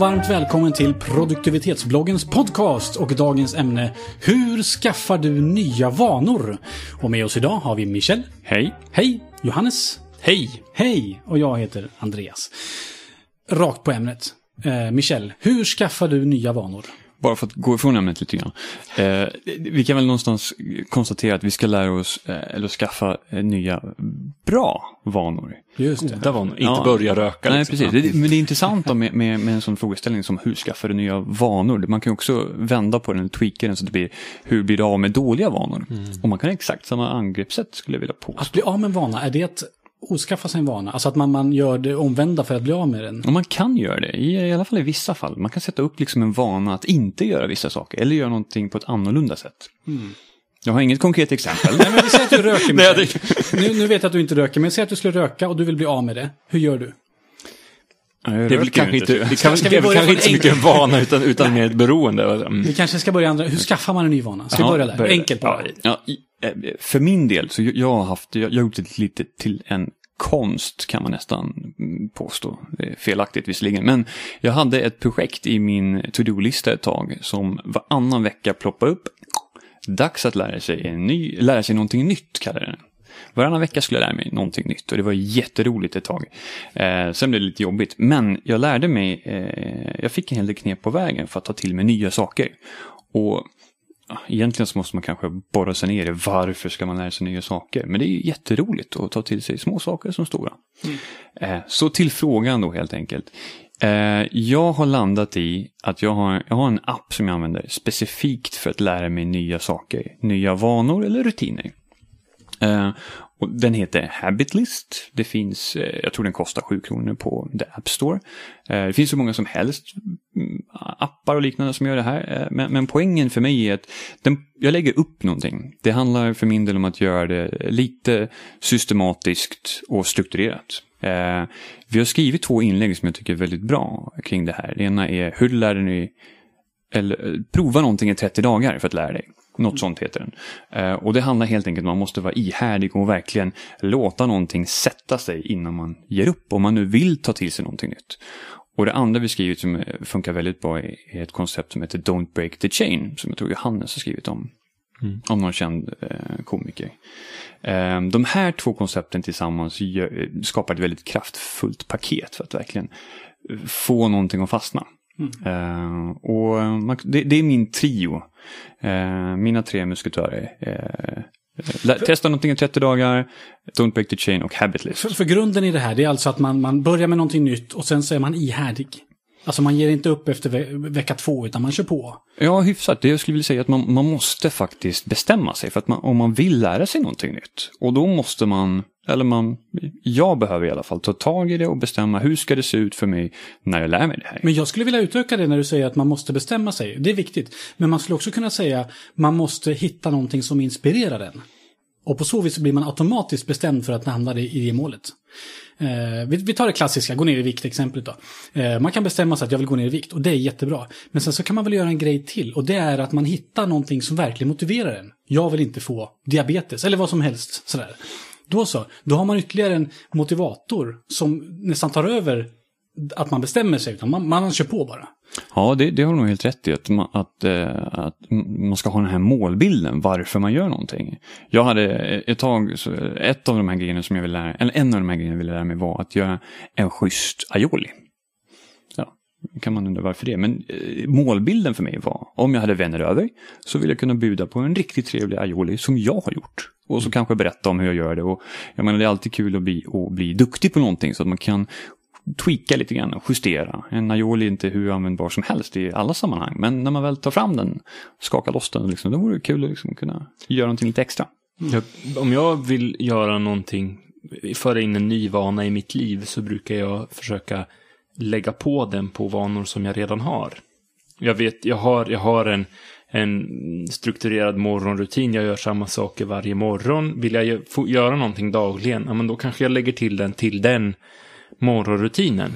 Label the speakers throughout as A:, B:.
A: varmt välkommen till produktivitetsbloggens podcast och dagens ämne Hur skaffar du nya vanor? Och med oss idag har vi Michel.
B: Hej.
A: Hej! Johannes.
B: Hej.
A: Hej! Och jag heter Andreas. Rakt på ämnet. Eh, Michel, hur skaffar du nya vanor?
B: Bara för att gå ifrån ämnet lite grann. Eh, vi kan väl någonstans konstatera att vi ska lära oss, eh, eller skaffa eh, nya bra vanor.
A: Just det.
C: Goda vanor, inte
B: Ja.
C: börja röka.
B: Nej,
C: liksom.
B: precis. Det, men det är intressant då med, med, med en sån frågeställning som hur skaffar du nya vanor? Man kan ju också vända på den, tweaka den så att det blir hur blir du av med dåliga vanor? Och man kan ha exakt samma angreppssätt skulle jag vilja påstå.
A: Att bli av med en vana, är det att oskaffa sig en vana? Alltså att man, man gör det omvända för att bli av med den?
B: Och man kan göra det, i, i alla fall i vissa fall. Man kan sätta upp liksom en vana att inte göra vissa saker, eller göra någonting på ett annorlunda sätt. Jag har inget konkret exempel.
A: Nej, men vi säger att du röker,
B: Nej,
A: nu, nu vet jag att du inte röker, men säg att du skulle röka och du vill bli av med det. Hur gör du?
C: Det är väl kanske inte,
B: tror jag.
C: det kan,
A: Ska vi
C: kanske inte så mycket en vana utan, utan mer ett beroende. Mm.
A: Vi kanske ska börja andra. Hur skaffar man en ny vana? Ska vi
B: Ja,
A: börja där?
C: börja.
A: Enkelt bara.
B: Ja, Eh, för min del, så jag, har haft, jag, jag har gjort det lite till en konst kan man nästan påstå. Felaktigt visserligen. Men jag hade ett projekt i min to-do-lista ett tag som varannan vecka ploppade upp. Dags att lära sig, en ny, lära sig någonting nytt, kallar jag det. Varannan vecka skulle jag lära mig någonting nytt och det var jätteroligt ett tag. Eh, sen blev det lite jobbigt, men jag lärde mig, eh, jag fick en hel del knep på vägen för att ta till mig nya saker. Och egentligen så måste man kanske borra sig ner i varför ska man lära sig nya saker. Men det är ju jätteroligt att ta till sig små saker som stora. Eh, så till frågan då helt enkelt. Eh, jag har landat i att jag har, jag har en app som jag använder specifikt för att lära mig nya saker. Nya vanor eller rutiner. Och den heter Habitlist. Det finns, eh, jag tror den kostar 7 kronor på The App Store. Eh, det finns så många som helst mm, appar och liknande som gör det här. Eh, men, men poängen för mig är att den, jag lägger upp någonting. Det handlar för min del om att göra det lite systematiskt och strukturerat. Vi har skrivit två inlägg som jag tycker är väldigt bra kring det här. Det ena är hur lär ni eller prova någonting i 30 dagar för att lära dig. Något sånt heter den. Eh, och det handlar helt enkelt om att man måste vara ihärdig och verkligen låta någonting sätta sig innan man ger upp. Om man nu vill ta till sig någonting nytt. Och det andra vi skrivit som eh, funkar väldigt bra är ett koncept som heter Don't Break the Chain. Som jag tror Johannes har skrivit om. Om någon känd eh, komiker. De här två koncepten tillsammans skapar ett väldigt kraftfullt paket för att verkligen få någonting att fastna. Eh, och man, det, det är min trio. Eh, mina tre musketörer. Eh, lä- testa någonting i 30 dagar, Don't break the chain och Habitlist.
A: För, för grunden i det här, det är alltså att man, man börjar med någonting nytt och sen så är man ihärdig. Alltså man ger inte upp efter ve vecka två, utan man kör på.
B: Ja, hyfsat. Det jag skulle vilja säga att man, man måste faktiskt bestämma sig för att man, om man vill lära sig någonting nytt. Och då måste man, eller man, jag behöver i alla fall ta tag i det och bestämma hur ska det se ut för mig när jag lär mig det här.
A: Men jag skulle vilja utöka det när du säger att man måste bestämma sig. Det är viktigt. Men man skulle också kunna säga man måste hitta någonting som inspirerar en. Och på så vis blir man automatiskt bestämd för att hamna i det målet. Eh, vi, vi tar det klassiska, gå ner i vikt-exemplet då. Eh, man kan bestämma sig att jag vill gå ner i vikt och det är jättebra. Men sen så kan man väl göra en grej till och det är att man hittar någonting som verkligen motiverar en. Jag vill inte få diabetes eller vad som helst. Sådär. Då så, då har man ytterligare en motivator som nästan tar över att man bestämmer sig, utan man, man kör på bara.
B: Ja, det, det har du nog helt rätt i. Att man, att, eh, att man ska ha den här målbilden, varför man gör någonting. Jag hade eh, ett tag, så ett av de här grejerna som jag ville lära, eller en av de här grejerna jag ville lära mig var att göra en schysst aioli. Ja, kan man undra varför det. Men eh, målbilden för mig var, om jag hade vänner över, så ville jag kunna bjuda på en riktigt trevlig aioli som jag har gjort. Och så kanske berätta om hur jag gör det. Och jag menar, det är alltid kul att bli, att bli duktig på någonting så att man kan tweaka lite grann och justera. En aioli är inte hur användbar som helst i alla sammanhang. Men när man väl tar fram den, skakar loss den, liksom, då vore det kul att liksom kunna göra någonting lite extra.
C: Jag, om jag vill göra någonting, föra in en ny vana i mitt liv så brukar jag försöka lägga på den på vanor som jag redan har. Jag vet, jag har, jag har en, en strukturerad morgonrutin, jag gör samma saker varje morgon. Vill jag göra någonting dagligen, ja men då kanske jag lägger till den till den morgonrutinen.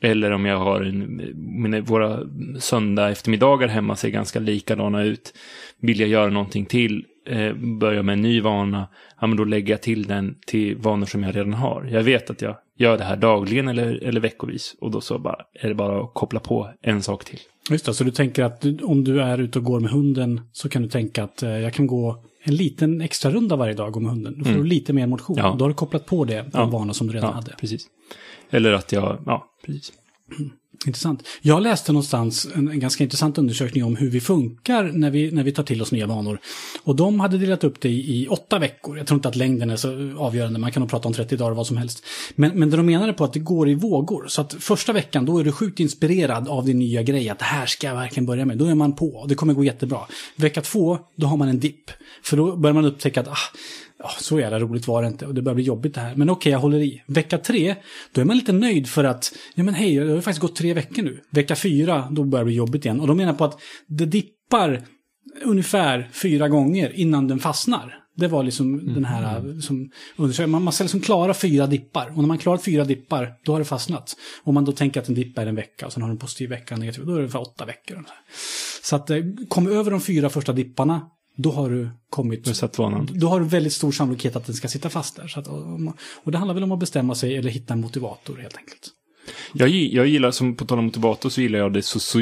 C: Eller om jag har en, mina, våra söndag eftermiddagar hemma ser ganska likadana ut. Vill jag göra någonting till, eh, börja med en ny vana, ja men då lägger jag till den till vanor som jag redan har. Jag vet att jag gör det här dagligen eller, eller veckovis. Och då så bara, är det bara att koppla på en sak till.
A: Just det, så du tänker att du, om du är ute och går med hunden så kan du tänka att eh, jag kan gå en liten extra runda varje dag med hunden. Då får
C: Mm.
A: du lite mer motion.
C: Ja.
A: Då har du kopplat på det på
C: Ja.
A: vana som du redan
C: Ja,
A: hade.
C: precis. Eller att jag, ja, precis.
A: Intressant. Jag läste någonstans en, en ganska intressant undersökning om hur vi funkar när vi, när vi tar till oss nya vanor. Och de hade delat upp det i, i åtta veckor. Jag tror inte att längden är så avgörande, man kan nog prata om 30 dagar vad som helst. Men, men det de menade på att det går i vågor. Så att första veckan då är du sjukt inspirerad av din nya grej, att det här ska jag verkligen börja med. Då är man på, det kommer gå jättebra. Vecka två, då har man en dipp. För då börjar man upptäcka att ah, Ja, så jävla roligt var det inte och det börjar bli jobbigt det här. Men okej, jag håller i. Vecka tre, då är man lite nöjd för att, ja men hej, det har ju faktiskt gått tre veckor nu. Vecka fyra, då börjar det bli jobbigt igen. Och de menar på att det dippar ungefär fyra gånger innan den fastnar. Det var liksom den här som undersökningen. Man, man ska liksom klara fyra dippar. Och när man klarar fyra dippar, då har det fastnat. Om man då tänker att en dipp är en vecka och sen har du en positiv vecka och negativ, då är det för åtta veckor. Så att eh, kom över de fyra första dipparna, då har du kommit...
C: Du har satt vanan.
A: Då har du väldigt stor sannolikhet att den ska sitta fast där. Så att, och det handlar väl om att bestämma sig eller hitta en motivator helt enkelt.
C: Jag, jag gillar, som på tal om motivator, så gillar jag det so, so,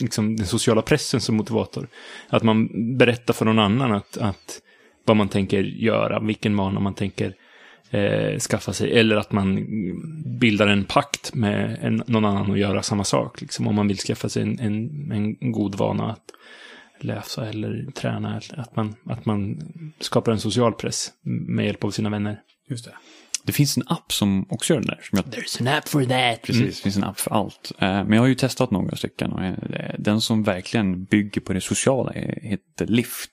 C: liksom, den sociala pressen som motivator. Att man berättar för någon annan att, att vad man tänker göra, vilken vana man tänker eh, skaffa sig. Eller att man bildar en pakt med en, någon annan och göra samma sak. Liksom, om man vill skaffa sig en, en, en god vana att läsa eller träna. Att man, att man skapar en social press med hjälp av sina vänner.
A: Just det.
B: Det finns en app som också gör det där. Som jag,
C: There's an app for that.
B: precis, det finns en app för allt. Eh, Men jag har ju testat några stycken och eh, den som verkligen bygger på det sociala heter Lift.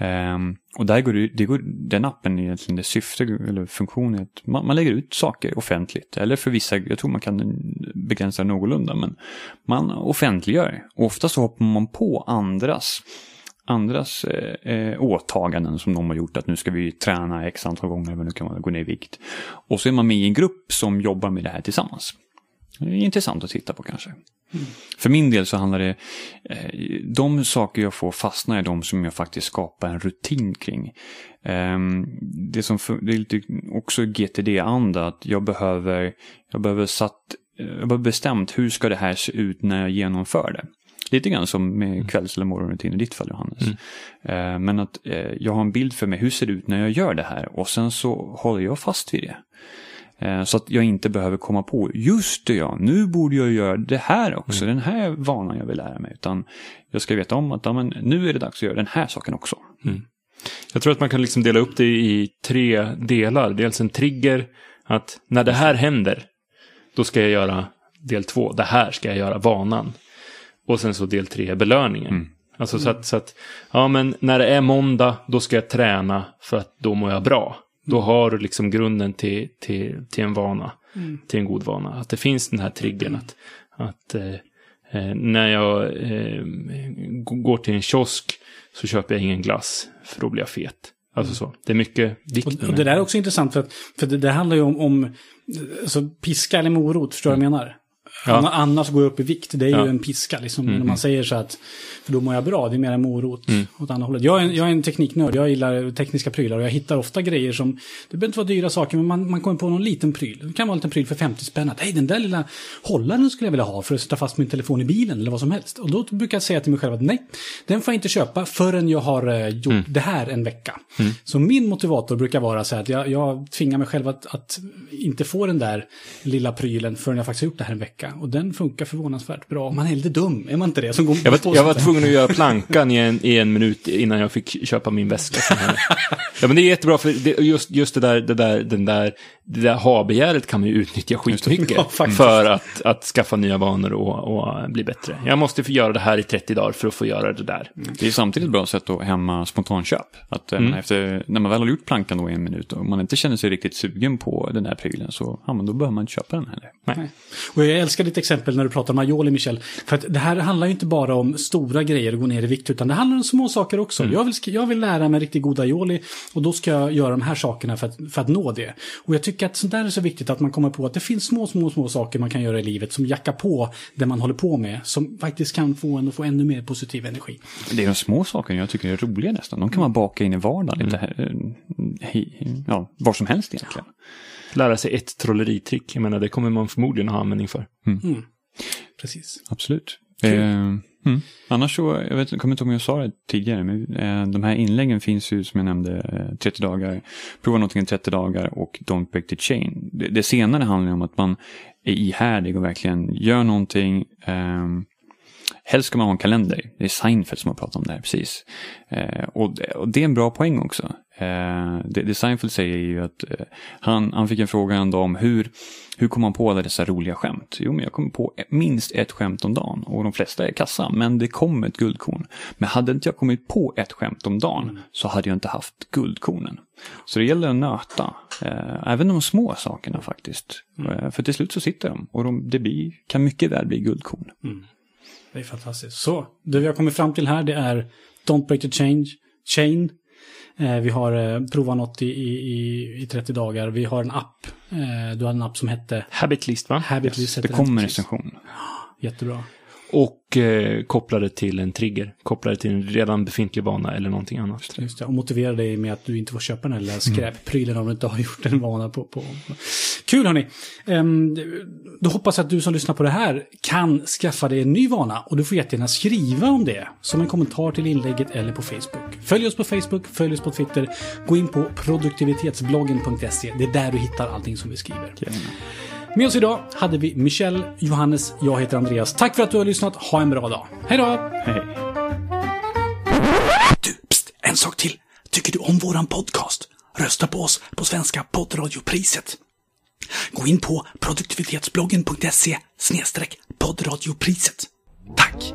B: Ehm, Och där går det, det går, den appen är egentligen det syfte eller funktion är att man, man lägger ut saker offentligt. Eller för vissa, jag tror man kan begränsa det någorlunda, men man offentliggör. Och ofta så hoppar man på andras andras eh, eh, åtaganden som de har gjort. Att nu ska vi träna x antal gånger, men nu kan man gå ner i vikt. Och så är man med i en grupp som jobbar med det här tillsammans. Det är intressant att titta på kanske. För min del så handlar det, eh, de saker jag får fastna är de som jag faktiskt skapar en rutin kring. Ehm, det som det är lite också GTD-anda, att jag behöver, jag behöver satt, eh, jag behöver bestämt hur ska det här se ut när jag genomför det. Lite grann som med kvälls eller morgonrutin i ditt fall Johannes. Eh, Men att eh, jag har en bild för mig, hur ser det ut när jag gör det här? Och sen så håller jag fast vid det. Eh, Så att jag inte behöver komma på, just det ja, nu borde jag göra det här också, den här vanan jag vill lära mig. Utan jag ska veta om att ja, men nu är det dags att göra den här saken också.
C: Jag tror att man kan liksom dela upp det i tre delar. Dels en trigger, att när det här händer, då ska jag göra del två. Det här ska jag göra, vanan. Och sen så del tre, belöningen. Alltså så att, så att, ja men när det är måndag, då ska jag träna för att då mår jag bra. Då har du liksom grunden till, till, till en vana, till en god vana. Att det finns den här triggern att, att eh, eh, när jag eh, går till en kiosk så köper jag ingen glass, för då blir jag fet. Alltså så. Det är mycket vikt
A: Och, och det där är också intressant för, att, för det, det handlar ju om, om alltså, piska eller morot, förstår du vad jag menar?
C: Ja.
A: Anna- Annars går jag upp i vikt, det är ju
C: Ja.
A: en piska liksom. När man säger så att, för då mår jag bra, det är mer en morot åt andra hållet. Jag är, en, jag är en tekniknörd, jag gillar tekniska prylar och jag hittar ofta grejer som, det behöver inte vara dyra saker, men man, man kommer på någon liten pryl. Det kan vara en liten pryl för 50 spänn, att hej den där lilla hållaren skulle jag vilja ha för att sätta fast min telefon i bilen eller vad som helst. Och då brukar jag säga till mig själv att nej, den får jag inte köpa förrän jag har eh, gjort det här en vecka. Så min motivator brukar vara så här att jag, jag tvingar mig själv att, att inte få den där lilla prylen förrän jag faktiskt har gjort det här en vecka. Och den funkar förvånansvärt bra. Man är lite dum, är man inte det? Som går
C: Jag var, jag var tvungen att göra plankan i en, i en minut innan jag fick köpa min väska. Ja, men det är jättebra för det, just, just det där, det där, den där, det där ha-begäret kan man ju utnyttja skitmycket.
A: Ja,
C: för att, att skaffa nya vanor och, och bli bättre. Jag måste få göra det här i 30 dagar för att få göra det där.
B: Det är samtidigt ett bra sätt att hämma spontanköp. Att eh, efter, när man väl har gjort plankan då i en minut och man inte känner sig riktigt sugen på den här prylen så ja, men då behöver man inte köpa den heller.
C: Nej.
A: Och jag älskar älskar ditt exempel när du pratar om aioli, Michel. För att det här handlar ju inte bara om stora grejer och gå ner i vikt, utan det handlar om små saker också. Jag, vill, jag vill lära mig riktigt god aioli och då ska jag göra de här sakerna för att, för att nå det. Och jag tycker att sånt där är så viktigt att man kommer på att det finns små, små, små saker man kan göra i livet som jackar på det man håller på med, som faktiskt kan få en att få ännu mer positiv energi.
B: Det är de små sakerna jag tycker är roliga nästan. De kan man baka in i vardagen. Lite, här, eh, ja, var som helst egentligen.
C: Lära sig ett trolleritrick, jag menar det kommer man förmodligen ha användning för.
A: Precis.
B: Absolut. Eh, mm. Annars så, jag, vet, jag kommer inte ihåg om jag sa det tidigare, men eh, de här inläggen finns ju som jag nämnde, eh, 30 dagar, prova någonting i 30 dagar och don't break the chain. Det, det senare handlar om att man är ihärdig och verkligen gör någonting. Eh, helst ska man ha en kalender. Det är Seinfeld som har pratat om det här precis. Eh, och, det, och det är en bra poäng också. Eh, det, det Seinfeld säger är ju att eh, han, han fick en fråga en dag om hur, hur kom man på alla dessa roliga skämt? Jo, men jag kommer på minst ett skämt om dagen och de flesta är kassa, men det kom ett guldkorn. Men hade inte jag kommit på ett skämt om dagen så hade jag inte haft guldkornen. Så det gäller att nöta, eh, även de små sakerna faktiskt. Eh, för till slut så sitter de och de, det blir, kan mycket väl bli guldkorn.
A: Det är fantastiskt. Så, det vi har kommit fram till här det är Don't break the change, chain. Eh, vi har eh, provat något i, i, i 30 dagar. Vi har en app. Eh, du hade en app som hette
C: Habitlist va?
A: Habitlist.
B: Det
A: heter den,
B: kommer recension.
A: Jättebra.
C: Och eh, koppla det till en trigger. Koppla det till en redan befintlig vana eller någonting annat.
A: Just det. Och motivera dig med att du inte får köpa den här lilla skräpprylen om du inte har gjort en vana på. på. Kul hörni! Um, då hoppas jag att du som lyssnar på det här kan skaffa dig en ny vana. Och du får jättegärna skriva om det som en kommentar till inlägget eller på Facebook. Följ oss på Facebook, följ oss på Twitter. Gå in på produktivitetsbloggen.se. Det är där du hittar allting som vi skriver. Med oss idag hade vi Michel, Johannes, jag heter Andreas. Tack för att du har lyssnat. Ha en bra dag. Hej då!
B: Hej.
A: Du, pst, en sak till. Tycker du om våran podcast? Rösta på oss på Svenska poddradiopriset. Gå in på produktivitetsbloggen.se poddradiopriset. Tack!